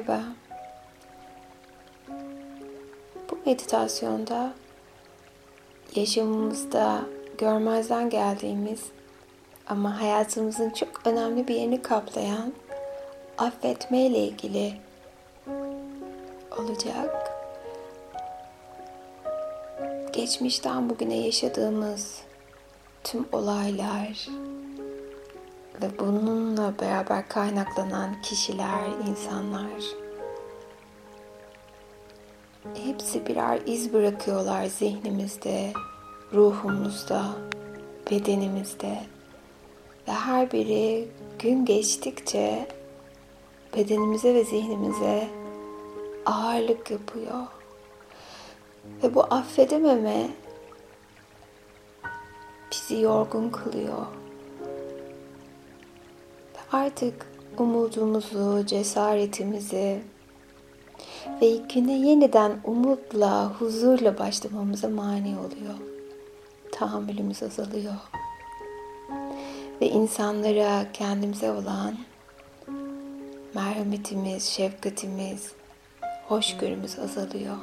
Merhaba. Bu meditasyonda yaşamımızda görmezden geldiğimiz ama hayatımızın çok önemli bir yerini kaplayan affetme ile ilgili olacak. Geçmişten bugüne yaşadığımız tüm olaylar ve bununla beraber kaynaklanan kişiler, insanlar hepsi birer iz bırakıyorlar zihnimizde, ruhumuzda, bedenimizde ve her biri gün geçtikçe bedenimize ve zihnimize ağırlık yapıyor. Ve bu affedememe bizi yorgun kılıyor. Artık umudumuzu, cesaretimizi ve güne yeniden umutla, huzurla başlamamıza mani oluyor. Tahammülümüz azalıyor. Ve insanlara kendimize olan merhametimiz, şefkatimiz, hoşgörümüz azalıyor.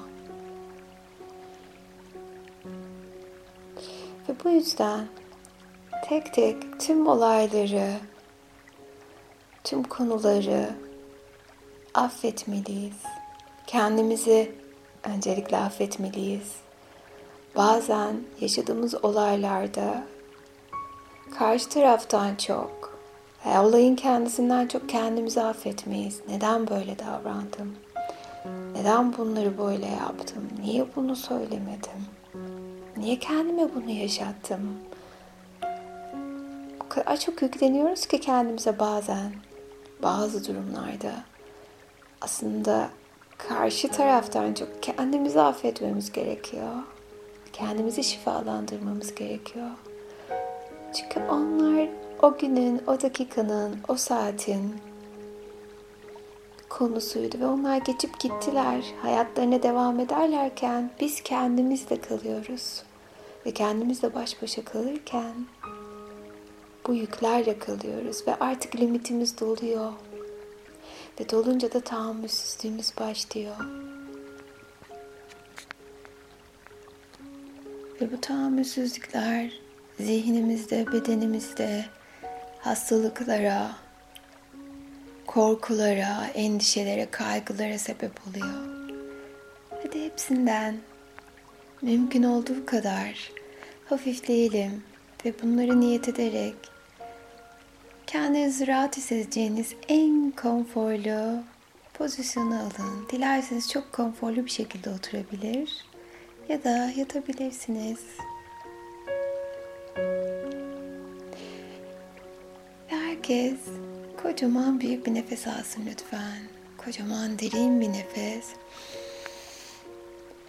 Ve bu yüzden tek tek tüm olayları, tüm konuları affetmeliyiz. Kendimizi öncelikle affetmeliyiz. Bazen yaşadığımız olaylarda karşı taraftan çok, olayın kendisinden çok kendimizi affetmeyiz. Neden böyle davrandım? Neden bunları böyle yaptım? Niye bunu söylemedim? Niye kendime bunu yaşattım? O kadar çok yükleniyoruz ki kendimize bazen, bazı durumlarda. Aslında karşı taraftan çok kendimizi affetmemiz gerekiyor. Kendimizi şifalandırmamız gerekiyor. Çünkü onlar o günün, o dakikanın, o saatin konusuydu ve onlar geçip gittiler. Hayatlarına devam ederlerken biz kendimizle kalıyoruz. Ve kendimizle baş başa kalırken bu yüklerle kalıyoruz ve artık limitimiz doluyor. Ve dolunca da tahammülsüzlüğümüz başlıyor. Ve bu tahammülsüzlükler zihnimizde, bedenimizde hastalıklara, korkulara, endişelere, kaygılara sebep oluyor. Hadi hepsinden mümkün olduğu kadar hafifleyelim ve bunları niyet ederek kendinizi rahat hissedeceğiniz en konforlu pozisyonu alın. Dilerseniz çok konforlu bir şekilde oturabilir ya da yatabilirsiniz. Herkes kocaman büyük bir nefes alsın lütfen. Kocaman derin bir nefes.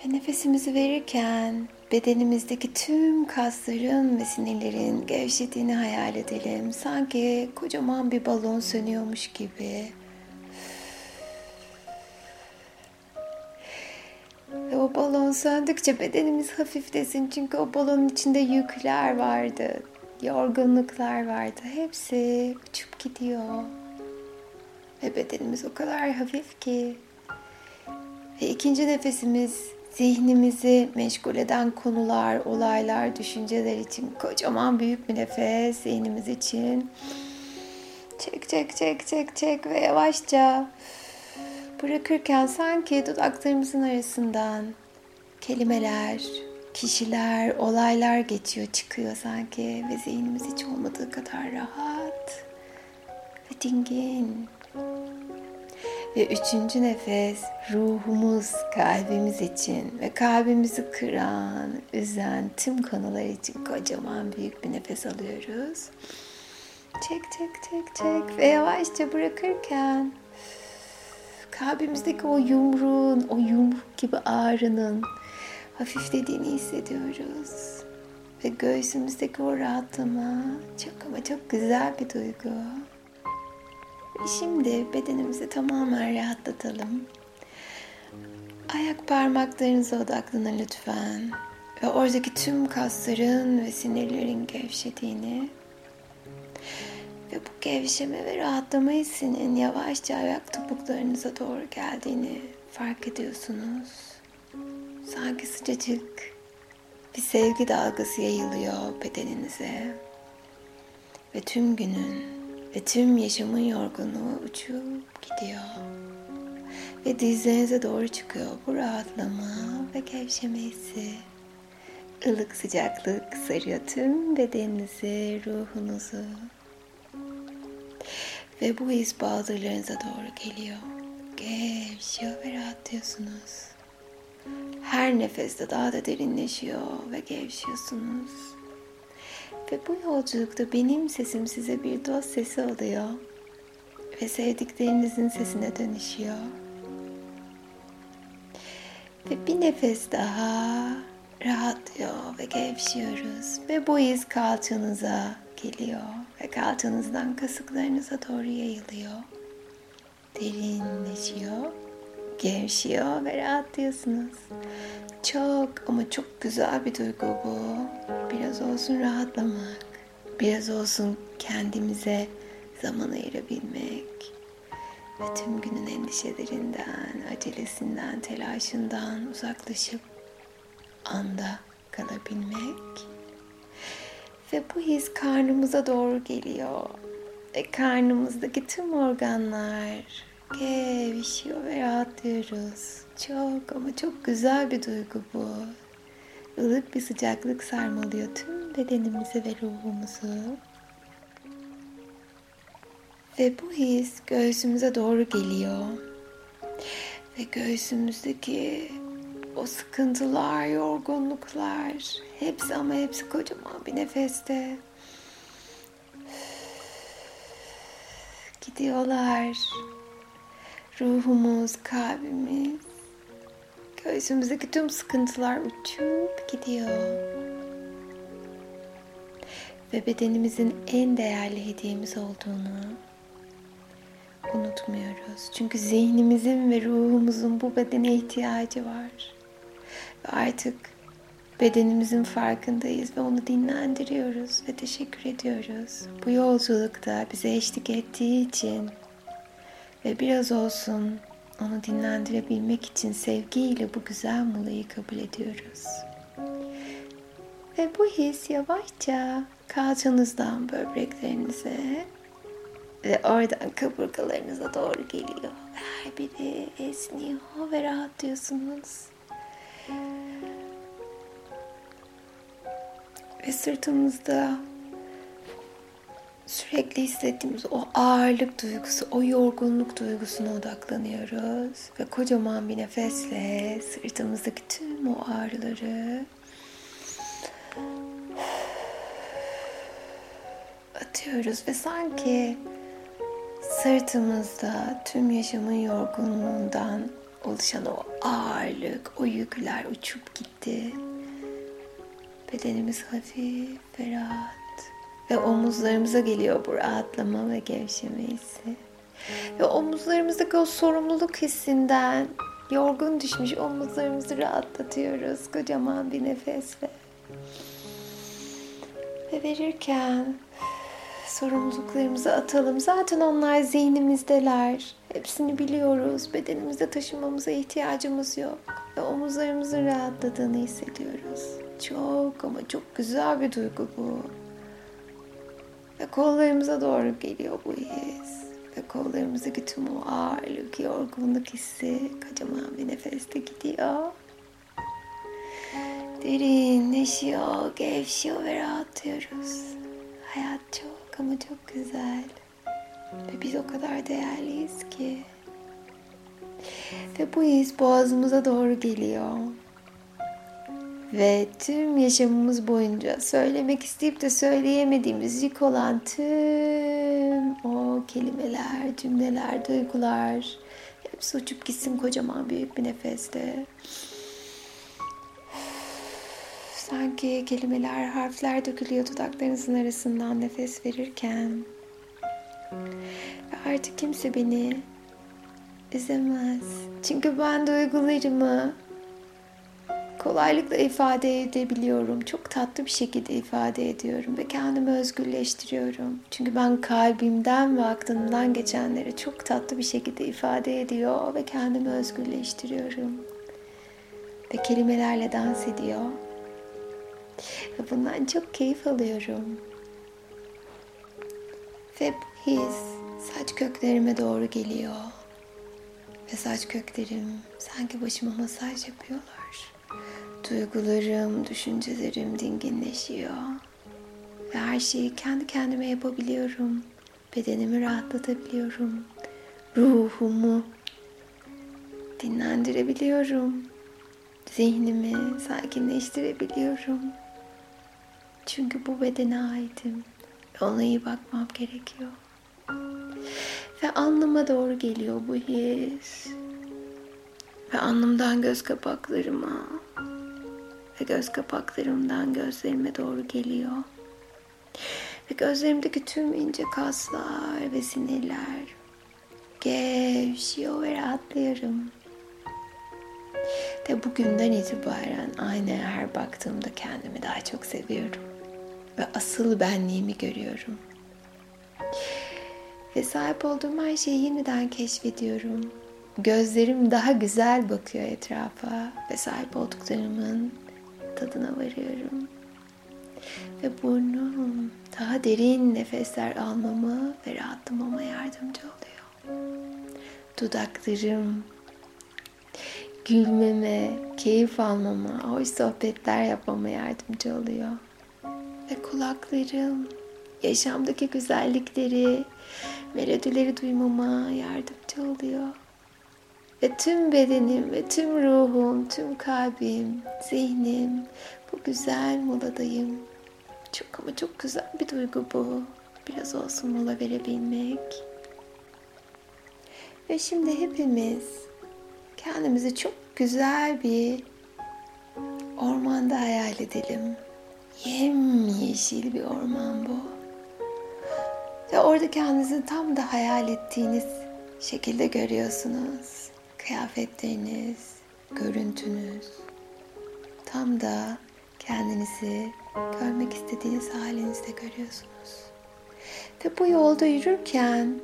Ve nefesimizi verirken bedenimizdeki tüm kasların ve sinirlerin gevşediğini hayal edelim. Sanki kocaman bir balon sönüyormuş gibi. Ve o balon söndükçe bedenimiz hafiflesin. Çünkü o balonun içinde yükler vardı. Yorgunluklar vardı. Hepsi uçup gidiyor. Ve bedenimiz o kadar hafif ki. Ve ikinci nefesimiz zihnimizi meşgul eden konular, olaylar, düşünceler için kocaman büyük bir nefes zihnimiz için. Çek çek çek çek çek ve yavaşça bırakırken sanki dudaklarımızın arasından kelimeler, kişiler, olaylar geçiyor, çıkıyor sanki ve zihnimiz hiç olmadığı kadar rahat ve dingin. Ve üçüncü nefes ruhumuz, kalbimiz için ve kalbimizi kıran, üzen tüm konular için kocaman büyük bir nefes alıyoruz. Çek çek çek çek ve yavaşça bırakırken kalbimizdeki o yumruğun, o yumruk gibi ağrının hafiflediğini hissediyoruz. Ve göğsümüzdeki o rahatlama çok ama çok güzel bir duygu. Şimdi bedenimizi tamamen rahatlatalım. Ayak parmaklarınıza odaklanın lütfen. Ve oradaki tüm kasların ve sinirlerin gevşediğini Ve bu gevşeme ve rahatlama hissinin yavaşça ayak topuklarınıza doğru geldiğini fark ediyorsunuz. Sanki sıcacık bir sevgi dalgası yayılıyor bedeninize. Ve tüm günün ve tüm yaşamın yorgunluğu uçup gidiyor. Ve dizlerinize doğru çıkıyor bu rahatlama ve gevşeme hissi. Ilık sıcaklık sarıyor tüm bedeninizi, ruhunuzu. Ve bu his baldırlarınıza doğru geliyor. Gevşiyor ve rahatlıyorsunuz. Her nefeste daha da derinleşiyor ve gevşiyorsunuz. Ve bu yolculukta benim sesim size bir dost sesi oluyor. Ve sevdiklerinizin sesine dönüşüyor. Ve bir nefes daha rahatlıyor ve gevşiyoruz. Ve bu iz kalçanıza geliyor ve kalçanızdan kasıklarınıza doğru yayılıyor. Derinleşiyor, gevşiyor ve rahatlıyorsunuz. Çok ama çok güzel bir duygu bu. Biraz olsun rahatlamak, biraz olsun kendimize zaman ayırabilmek ve tüm günün endişelerinden, acelesinden, telaşından uzaklaşıp anda kalabilmek. Ve bu his karnımıza doğru geliyor. Ve karnımızdaki tüm organlar gevşiyor ve rahatlıyoruz. Çok ama çok güzel bir duygu bu. Ilık bir sıcaklık sarmalıyor tüm bedenimizi ve ruhumuzu. Ve bu his göğsümüze doğru geliyor. Ve göğsümüzdeki o sıkıntılar, yorgunluklar hepsi ama hepsi kocaman bir nefeste gidiyorlar. Ruhumuz, kalbimiz, göğsümüzdeki tüm sıkıntılar uçup gidiyor. Ve bedenimizin en değerli hediyemiz olduğunu unutmuyoruz. Çünkü zihnimizin ve ruhumuzun bu bedene ihtiyacı var. Ve artık bedenimizin farkındayız ve onu dinlendiriyoruz ve teşekkür ediyoruz. Bu yolculukta bize eşlik ettiği için ve biraz olsun onu dinlendirebilmek için sevgiyle bu güzel molayı kabul ediyoruz. Ve bu his yavaşça kalçanızdan böbreklerinize ve oradan kaburgalarınıza doğru geliyor. Her biri esniyor ve rahatlıyorsunuz. Ve sırtımızda sürekli hissettiğimiz o ağırlık duygusu, o yorgunluk duygusuna odaklanıyoruz. Ve kocaman bir nefesle sırtımızdaki tüm o ağrıları atıyoruz ve sanki sırtımızda tüm yaşamın yorgunluğundan oluşan o ağırlık, o yükler uçup gitti. Bedenimiz hafif ve rahat. Ve omuzlarımıza geliyor bu rahatlama ve gevşeme hissi. Ve omuzlarımızdaki o sorumluluk hissinden yorgun düşmüş omuzlarımızı rahatlatıyoruz kocaman bir nefesle. Ve verirken sorumluluklarımızı atalım. Zaten onlar zihnimizdeler. Hepsini biliyoruz. Bedenimizde taşımamıza ihtiyacımız yok. Ve omuzlarımızın rahatladığını hissediyoruz. Çok ama çok güzel bir duygu bu. Ve kollarımıza doğru geliyor bu his. Ve kollarımızdaki tüm o ağırlık, yorgunluk hissi kocaman bir nefeste gidiyor. Derinleşiyor, gevşiyor ve rahatlıyoruz. Hayat çok ama çok güzel. Ve biz o kadar değerliyiz ki. Ve bu his boğazımıza doğru geliyor. Ve tüm yaşamımız boyunca söylemek isteyip de söyleyemediğimiz yük olan tüm o kelimeler, cümleler, duygular hepsi uçup gitsin kocaman büyük bir nefeste. Sanki kelimeler, harfler dökülüyor dudaklarınızın arasından nefes verirken. Ve artık kimse beni üzemez. Çünkü ben duygularımı kolaylıkla ifade edebiliyorum. Çok tatlı bir şekilde ifade ediyorum ve kendimi özgürleştiriyorum. Çünkü ben kalbimden ve aklımdan geçenleri çok tatlı bir şekilde ifade ediyor ve kendimi özgürleştiriyorum. Ve kelimelerle dans ediyor. Ve bundan çok keyif alıyorum. Ve his saç köklerime doğru geliyor. Ve saç köklerim sanki başıma masaj yapıyorlar. Duygularım, düşüncelerim dinginleşiyor. Ve her şeyi kendi kendime yapabiliyorum. Bedenimi rahatlatabiliyorum. Ruhumu dinlendirebiliyorum. Zihnimi sakinleştirebiliyorum. Çünkü bu bedene aitim. Ona iyi bakmam gerekiyor. Ve alnıma doğru geliyor bu his. Ve alnımdan göz kapaklarıma ve göz kapaklarımdan gözlerime doğru geliyor. Ve gözlerimdeki tüm ince kaslar ve sinirler gevşiyor ve rahatlıyorum. Ve bugünden itibaren aynaya her baktığımda kendimi daha çok seviyorum. Ve asıl benliğimi görüyorum. Ve sahip olduğum her şeyi yeniden keşfediyorum. Gözlerim daha güzel bakıyor etrafa ve sahip olduklarımın tadına varıyorum. Ve burnum daha derin nefesler almamı ve rahatlamama yardımcı oluyor. Dudaklarım gülmeme, keyif almama, hoş sohbetler yapmama yardımcı oluyor. Ve kulaklarım yaşamdaki güzellikleri, melodileri duymama yardımcı oluyor. Ve tüm bedenim ve tüm ruhum, tüm kalbim, zihnim bu güzel moladayım. Çok ama çok güzel bir duygu bu. Biraz olsun mola verebilmek. Ve şimdi hepimiz kendimizi çok güzel bir ormanda hayal edelim. Yemyeşil bir orman bu. Ve orada kendinizi tam da hayal ettiğiniz şekilde görüyorsunuz. Kıyafetleriniz, görüntünüz. Tam da kendinizi görmek istediğiniz halinizde görüyorsunuz. Ve bu yolda yürürken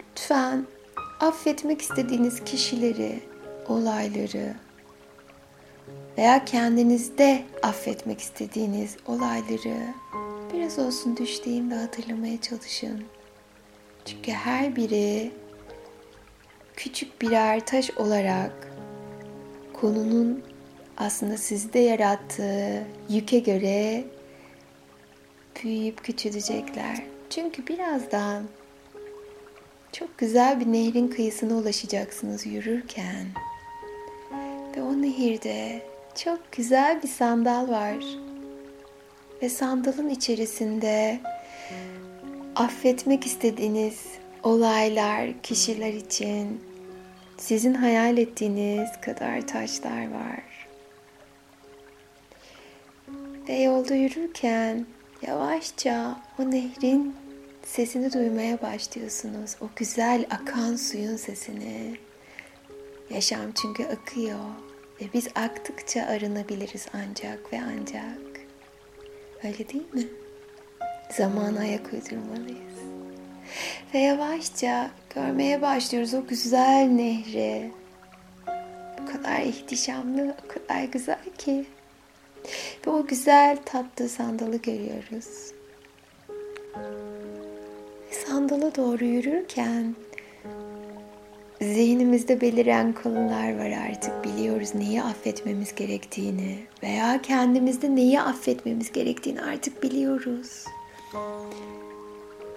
lütfen affetmek istediğiniz kişileri, olayları veya kendinizde affetmek istediğiniz olayları biraz olsun düşleyeyim ve hatırlamaya çalışın. Çünkü her biri küçük birer taş olarak konunun aslında sizde yarattığı yüke göre büyüyüp küçülecekler. Çünkü birazdan çok güzel bir nehrin kıyısına ulaşacaksınız yürürken. Ve o nehirde çok güzel bir sandal var. Ve sandalın içerisinde affetmek istediğiniz olaylar, kişiler için sizin hayal ettiğiniz kadar taşlar var. Ve yolda yürürken yavaşça o nehrin sesini duymaya başlıyorsunuz. O güzel akan suyun sesini. Yaşam çünkü akıyor ve biz aktıkça arınabiliriz ancak ve ancak. Öyle değil mi? Zamana ayak uydurmalıyız. Ve yavaşça görmeye başlıyoruz o güzel nehri. Bu kadar ihtişamlı, o kadar güzel ki. Ve o güzel tatlı sandalı görüyoruz. Sandala doğru yürürken zihnimizde beliren konular var artık. Biliyoruz neyi affetmemiz gerektiğini veya kendimizde neyi affetmemiz gerektiğini artık biliyoruz.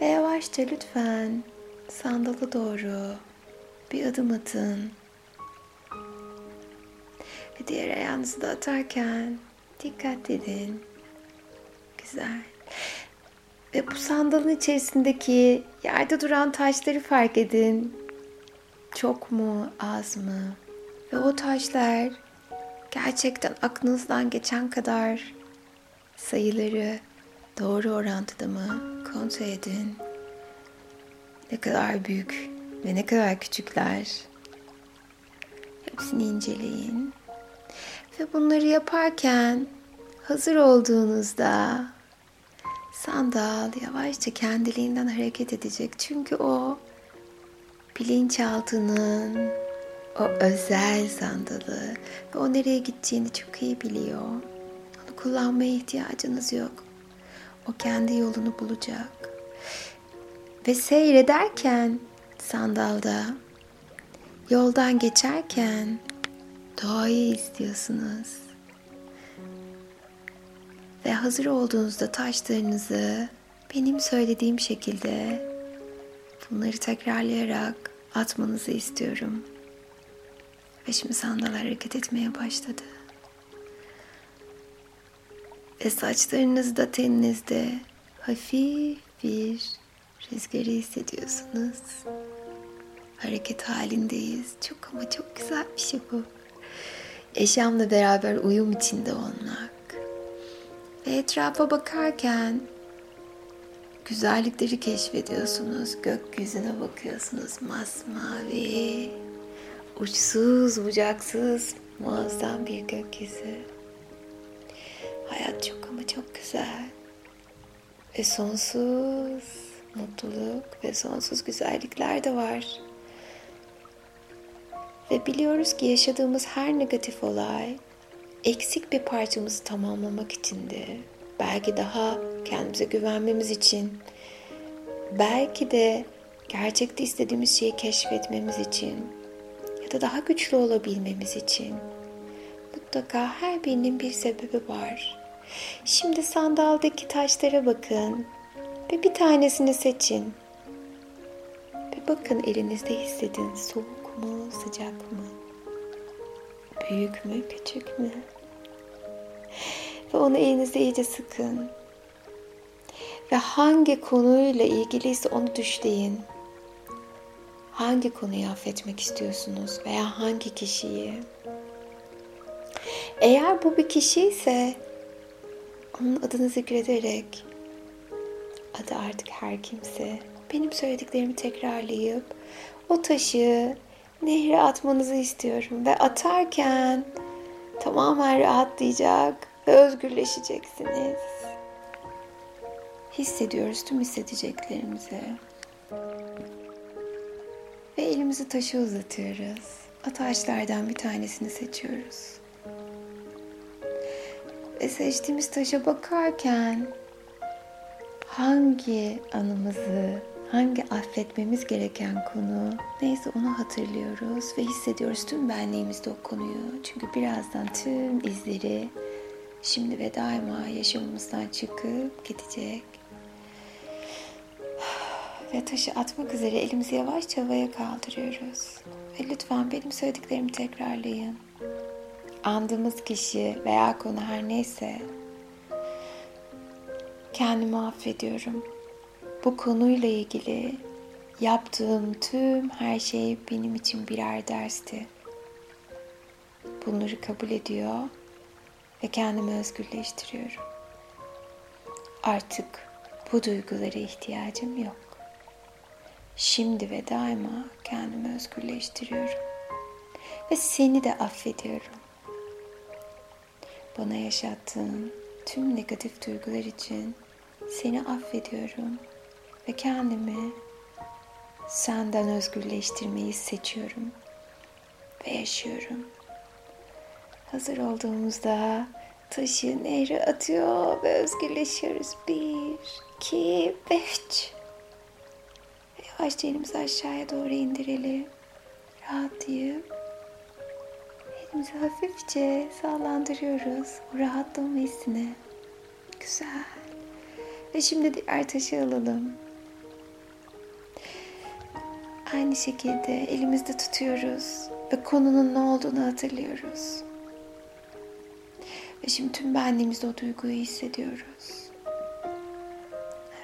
Ve yavaşça lütfen sandala doğru bir adım atın. Ve diğer ayağınızı da atarken dikkat edin. Güzel. Ve bu sandalın içerisindeki yerde duran taşları fark edin. Çok mu, az mı? Ve o taşlar gerçekten aklınızdan geçen kadar sayıları doğru orantıda mı kontrol edin. Ne kadar büyük ve ne kadar küçükler. Hepsini inceleyin. Ve bunları yaparken hazır olduğunuzda sandal yavaşça kendiliğinden hareket edecek. Çünkü o bilinçaltının o özel sandalı ve o nereye gideceğini çok iyi biliyor. Onu kullanmaya ihtiyacınız yok. O kendi yolunu bulacak. Ve seyrederken sandalda yoldan geçerken doğayı izliyorsunuz. Ve hazır olduğunuzda taşlarınızı benim söylediğim şekilde bunları tekrarlayarak atmanızı istiyorum. Ve şimdi sandal hareket etmeye başladı. Ve saçlarınızda teninizde hafif bir rüzgarı hissediyorsunuz. Hareket halindeyiz. Çok ama çok güzel bir şey bu. Eşyamla beraber uyum içinde olmak. Ve etrafa bakarken güzellikleri keşfediyorsunuz. Gökyüzüne bakıyorsunuz. Masmavi, uçsuz, bucaksız, muazzam bir gökyüzü. Hayat çok ama çok güzel. Ve sonsuz mutluluk ve sonsuz güzellikler de var. Ve biliyoruz ki yaşadığımız her negatif olay eksik bir parçamızı tamamlamak içindi. Belki daha kendimize güvenmemiz için, belki de gerçekte istediğimiz şeyi keşfetmemiz için ya da daha güçlü olabilmemiz için. Mutlaka her birinin bir sebebi var. Şimdi sandaldaki taşlara bakın ve bir tanesini seçin. Ve bakın elinizde hissedin soğuk mu, sıcak mı? Büyük mü, küçük mü? Ve onu elinizde iyice sıkın. Ve hangi konuyla ilgiliyse onu düşleyin. Hangi konuyu affetmek istiyorsunuz veya hangi kişiyi? Eğer bu bir kişi ise onun adını zikrederek adı artık her kimse benim söylediklerimi tekrarlayıp o taşı nehre atmanızı istiyorum ve atarken tamamen rahatlayacak ve özgürleşeceksiniz. Hissediyoruz tüm hissedeceklerimizi. Ve elimizi taşı uzatıyoruz. Ataşlardan bir tanesini seçiyoruz. Ve seçtiğimiz taşa bakarken hangi anımızı, hangi affetmemiz gereken konu neyse onu hatırlıyoruz ve hissediyoruz tüm benliğimizde o konuyu. Çünkü birazdan tüm izleri şimdi ve daima yaşamımızdan çıkıp gidecek. Ve taşı atmak üzere elimizi yavaşça havaya kaldırıyoruz. Ve lütfen benim söylediklerimi tekrarlayın. Andığımız kişi veya konu her neyse kendimi affediyorum. Bu konuyla ilgili yaptığım tüm her şey benim için birer dersti. Bunları kabul ediyor ve kendimi özgürleştiriyorum. Artık bu duygulara ihtiyacım yok. Şimdi ve daima kendimi özgürleştiriyorum. Ve seni de affediyorum. Bana yaşattığın tüm negatif duygular için seni affediyorum ve kendimi senden özgürleştirmeyi seçiyorum ve yaşıyorum. Hazır olduğumuzda taşı nehre atıyor ve özgürleşiyoruz. Bir, iki ve üç. Yavaşça elimizi aşağıya doğru indirelim. Rahatlayıp elimizi hafifçe sallandırıyoruz. O rahatlama hissine. Güzel. Ve şimdi diğer taşı alalım. Aynı şekilde elimizde tutuyoruz ve konunun ne olduğunu hatırlıyoruz. Ve şimdi tüm benliğimizde o duyguyu hissediyoruz.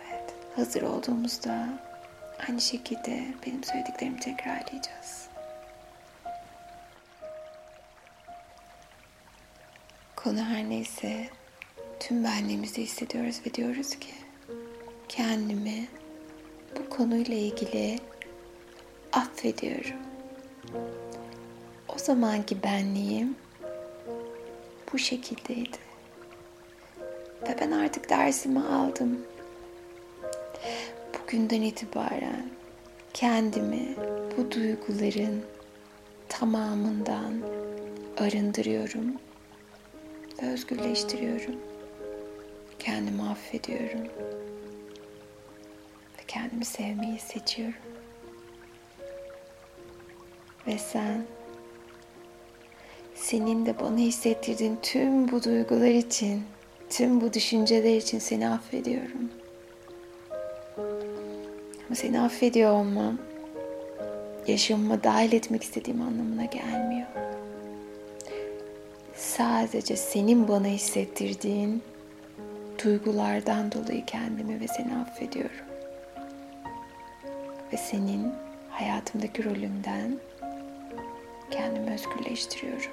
Evet, hazır olduğumuzda aynı şekilde benim söylediklerimi tekrarlayacağız. Konu her neyse tüm benliğimizde hissediyoruz ve diyoruz ki kendimi bu konuyla ilgili affediyorum. O zamanki benliğim bu şekildeydi. Ve ben artık dersimi aldım. Bugünden itibaren kendimi bu duyguların tamamından arındırıyorum ve özgürleştiriyorum. Kendimi affediyorum ve kendimi sevmeyi seçiyorum. Ve sen senin de bana hissettirdiğin tüm bu duygular için, tüm bu düşünceler için seni affediyorum. Ama seni affediyor olmam yaşamıma dahil etmek istediğim anlamına gelmiyor. Sadece senin bana hissettirdiğin duygulardan dolayı kendimi ve seni affediyorum. Ve senin hayatımdaki rolünden kendimi özgürleştiriyorum.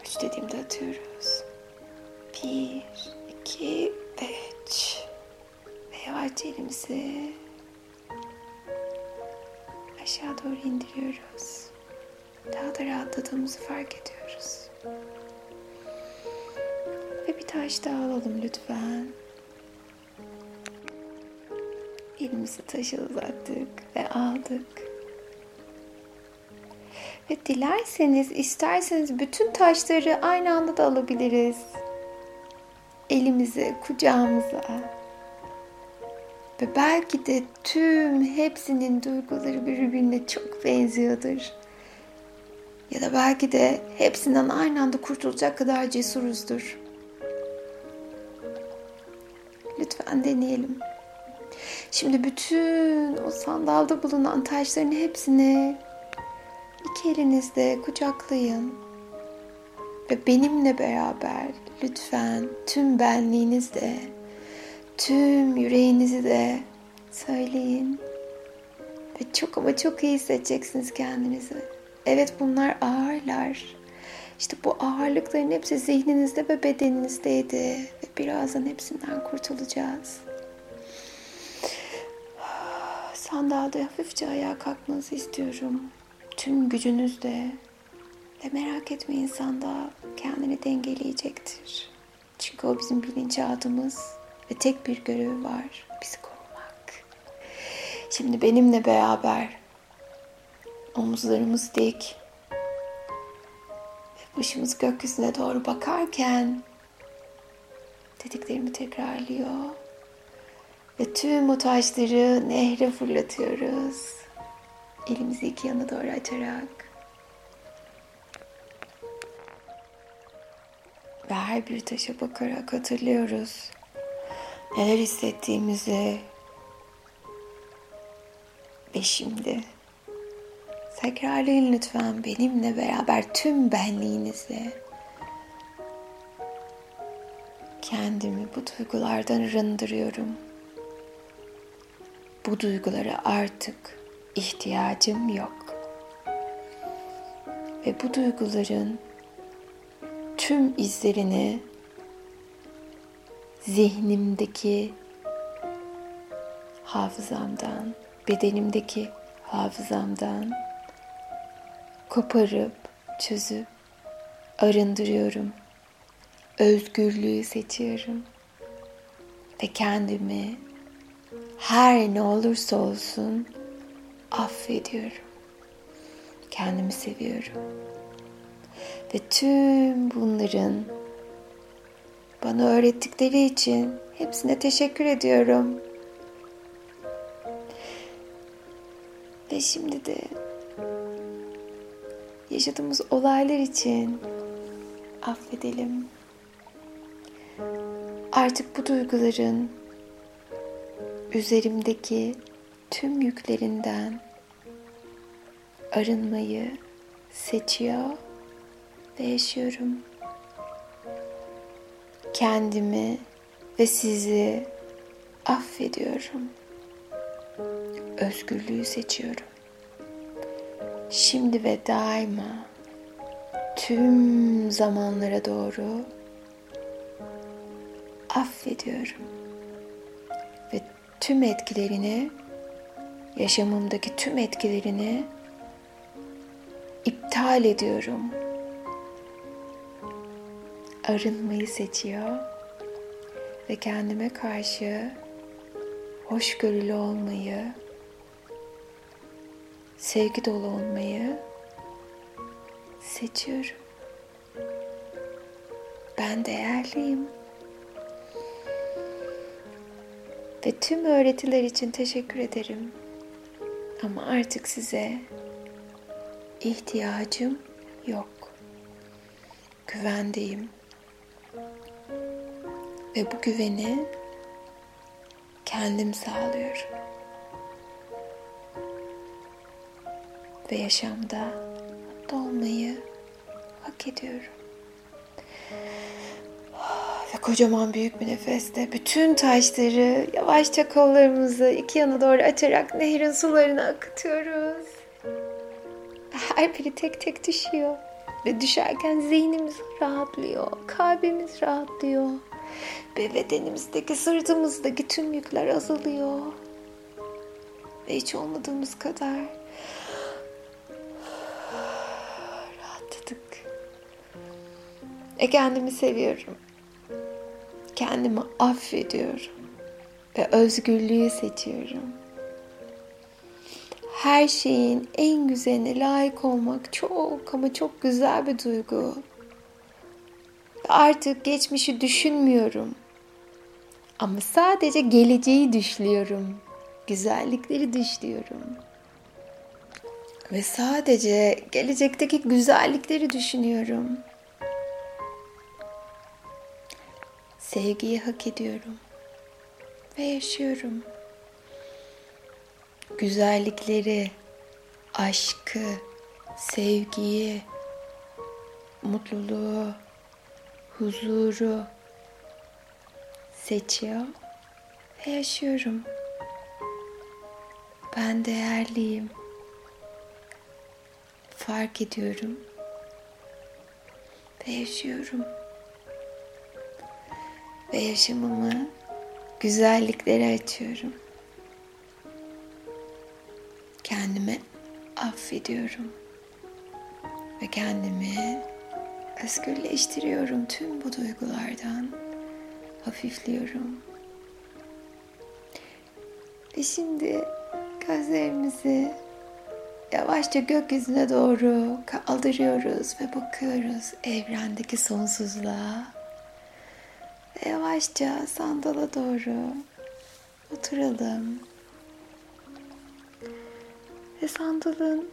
Üç dediğimde atıyoruz. Bir, iki üç. Ve yavaşça elimizi aşağı doğru indiriyoruz. Daha da rahatladığımızı fark ediyoruz. Ve bir taş daha alalım lütfen. Elimizi taşa uzattık ve aldık. Ve dilerseniz, isterseniz bütün taşları aynı anda da alabiliriz. Elimize, kucağımıza. Ve belki de tüm hepsinin duyguları birbirine çok benziyordur. Ya da belki de hepsinden aynı anda kurtulacak kadar cesuruzdur. Lütfen deneyelim. Şimdi bütün o sandalda bulunan taşların hepsini iki elinizde kucaklayın. Ve benimle beraber lütfen tüm benliğinizle, tüm yüreğinizi de söyleyin. Ve çok ama çok iyi hissedeceksiniz kendinizi. Evet bunlar ağırlar. İşte bu ağırlıkların hepsi zihninizde ve bedeninizdeydi. Ve birazdan hepsinden kurtulacağız. Sandalda hafifçe ayağa kalkmanızı istiyorum. Tüm gücünüzle. Ve merak etmeyin sandal kendini dengeleyecektir. Çünkü o bizim bilinçaltımız ve tek bir görevi var. Bizi korumak. Şimdi benimle beraber omuzlarımız dik ve başımız gökyüzüne doğru bakarken dediklerimi tekrarlıyor. Ve tüm o taşları nehre fırlatıyoruz. Elimizi iki yana doğru açarak. Ve her bir taşa bakarak hatırlıyoruz. Neler hissettiğimizi. Ve şimdi tekrarlayın lütfen benimle beraber tüm benliğinizle. Kendimi bu duygulardan arındırıyorum. Bu duygulara artık ihtiyacım yok. Ve bu duyguların tüm izlerini zihnimdeki hafızamdan, bedenimdeki hafızamdan koparıp, çözüp arındırıyorum. Özgürlüğü seçiyorum. Ve kendimi her ne olursa olsun affediyorum. Kendimi seviyorum. Ve tüm bunların bana öğrettikleri için hepsine teşekkür ediyorum. Ve şimdi de yaşadığımız olaylar için affedelim. Artık bu duyguların üzerimdeki tüm yüklerinden arınmayı seçiyor ve yaşıyorum. Kendimi ve sizi affediyorum. Özgürlüğü seçiyorum. Şimdi ve daima tüm zamanlara doğru affediyorum. Ve tüm etkilerini, yaşamımdaki tüm etkilerini iptal ediyorum arınmayı seçiyor ve kendime karşı hoşgörülü olmayı, sevgi dolu olmayı seçiyorum. Ben değerliyim. Ve tüm öğretiler için teşekkür ederim. Ama artık size ihtiyacım yok. Güvendeyim. Ve bu güveni kendim sağlıyorum. Ve yaşamda mutlu hak ediyorum. Ve kocaman büyük bir nefeste bütün taşları yavaşça kollarımızı iki yana doğru açarak nehrin sularına akıtıyoruz. Her biri tek tek düşüyor. Ve düşerken zihnimiz rahatlıyor, kalbimiz rahatlıyor. Ve bedenimizdeki, sırtımızdaki tüm yükler azalıyor. Ve hiç olmadığımız kadar Ve kendimi seviyorum. Kendimi affediyorum. Ve özgürlüğü seçiyorum. Her şeyin en güzeline layık olmak çok ama çok güzel bir duygu. Artık geçmişi düşünmüyorum. Ama sadece geleceği düşlüyorum. Güzellikleri düşlüyorum. Ve sadece gelecekteki güzellikleri düşünüyorum. Sevgiyi hak ediyorum ve yaşıyorum. Güzellikleri, aşkı, sevgiyi, mutluluğu, huzuru seçiyor ve yaşıyorum. Ben değerliyim. Fark ediyorum ve yaşıyorum. Ve yaşamımı güzelliklere açıyorum. Kendimi affediyorum. Ve kendimi özgürleştiriyorum tüm bu duygulardan. Hafifliyorum. Ve şimdi gözlerimizi yavaşça gökyüzüne doğru kaldırıyoruz ve bakıyoruz evrendeki sonsuzluğa. Yavaşça sandala doğru oturalım. Ve sandalın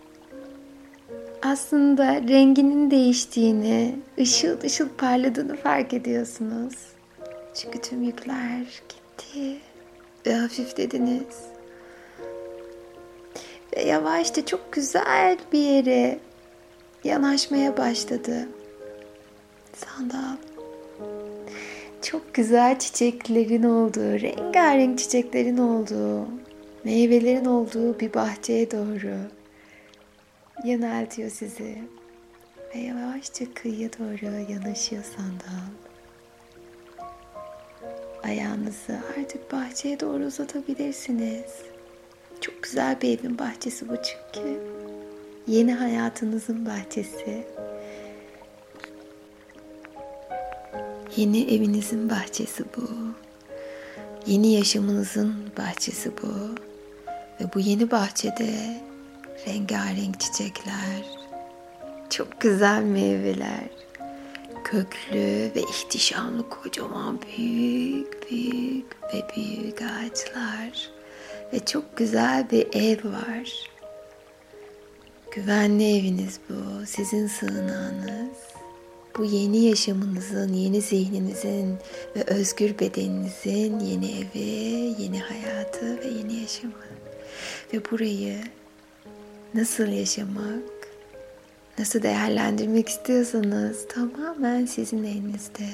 aslında renginin değiştiğini, ışıl ışıl parladığını fark ediyorsunuz. Çünkü tüm yükler gitti ve hafiflediniz. Ve yavaşça çok güzel bir yere yanaşmaya başladı. Sandal. Çok güzel çiçeklerin olduğu, rengarenk çiçeklerin olduğu, meyvelerin olduğu bir bahçeye doğru yöneltiyor sizi. Ve yavaşça kıyıya doğru yanaşıyor sandal. Ayağınızı artık bahçeye doğru uzatabilirsiniz. Çok güzel bir evin bahçesi bu çünkü. Yeni hayatınızın bahçesi. Yeni evinizin bahçesi bu. Yeni yaşamınızın bahçesi bu. Ve bu yeni bahçede rengarenk çiçekler, çok güzel meyveler, köklü ve ihtişamlı kocaman büyük büyük ve büyük ağaçlar ve çok güzel bir ev var. Güvenli eviniz bu, sizin sığınağınız. Bu yeni yaşamınızın, yeni zihninizin ve özgür bedeninizin yeni evi, yeni hayatı ve yeni yaşamı. Ve burayı nasıl yaşamak, nasıl değerlendirmek istiyorsanız tamamen sizin elinizde.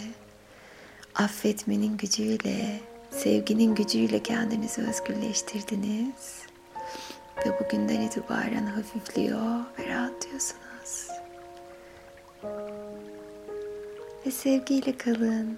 Affetmenin gücüyle, sevginin gücüyle kendinizi özgürleştirdiniz. Ve bugünden itibaren hafifliyor ve rahatlıyorsunuz. Ve sevgiyle kalın.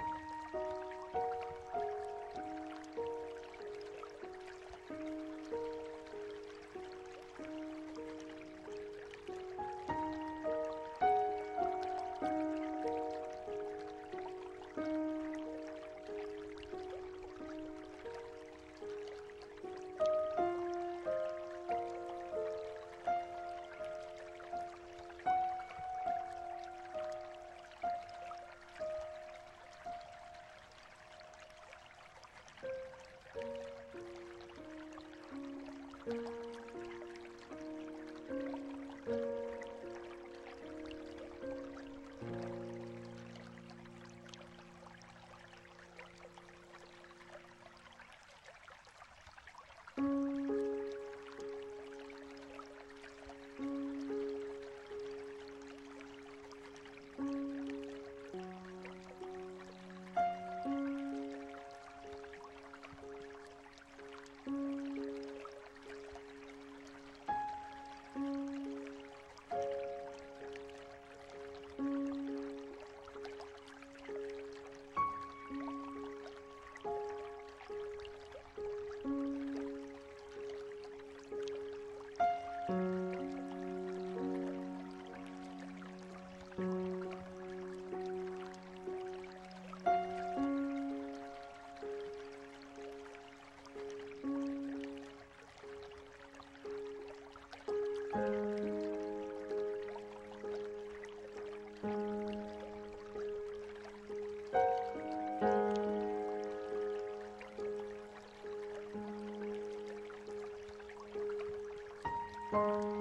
Música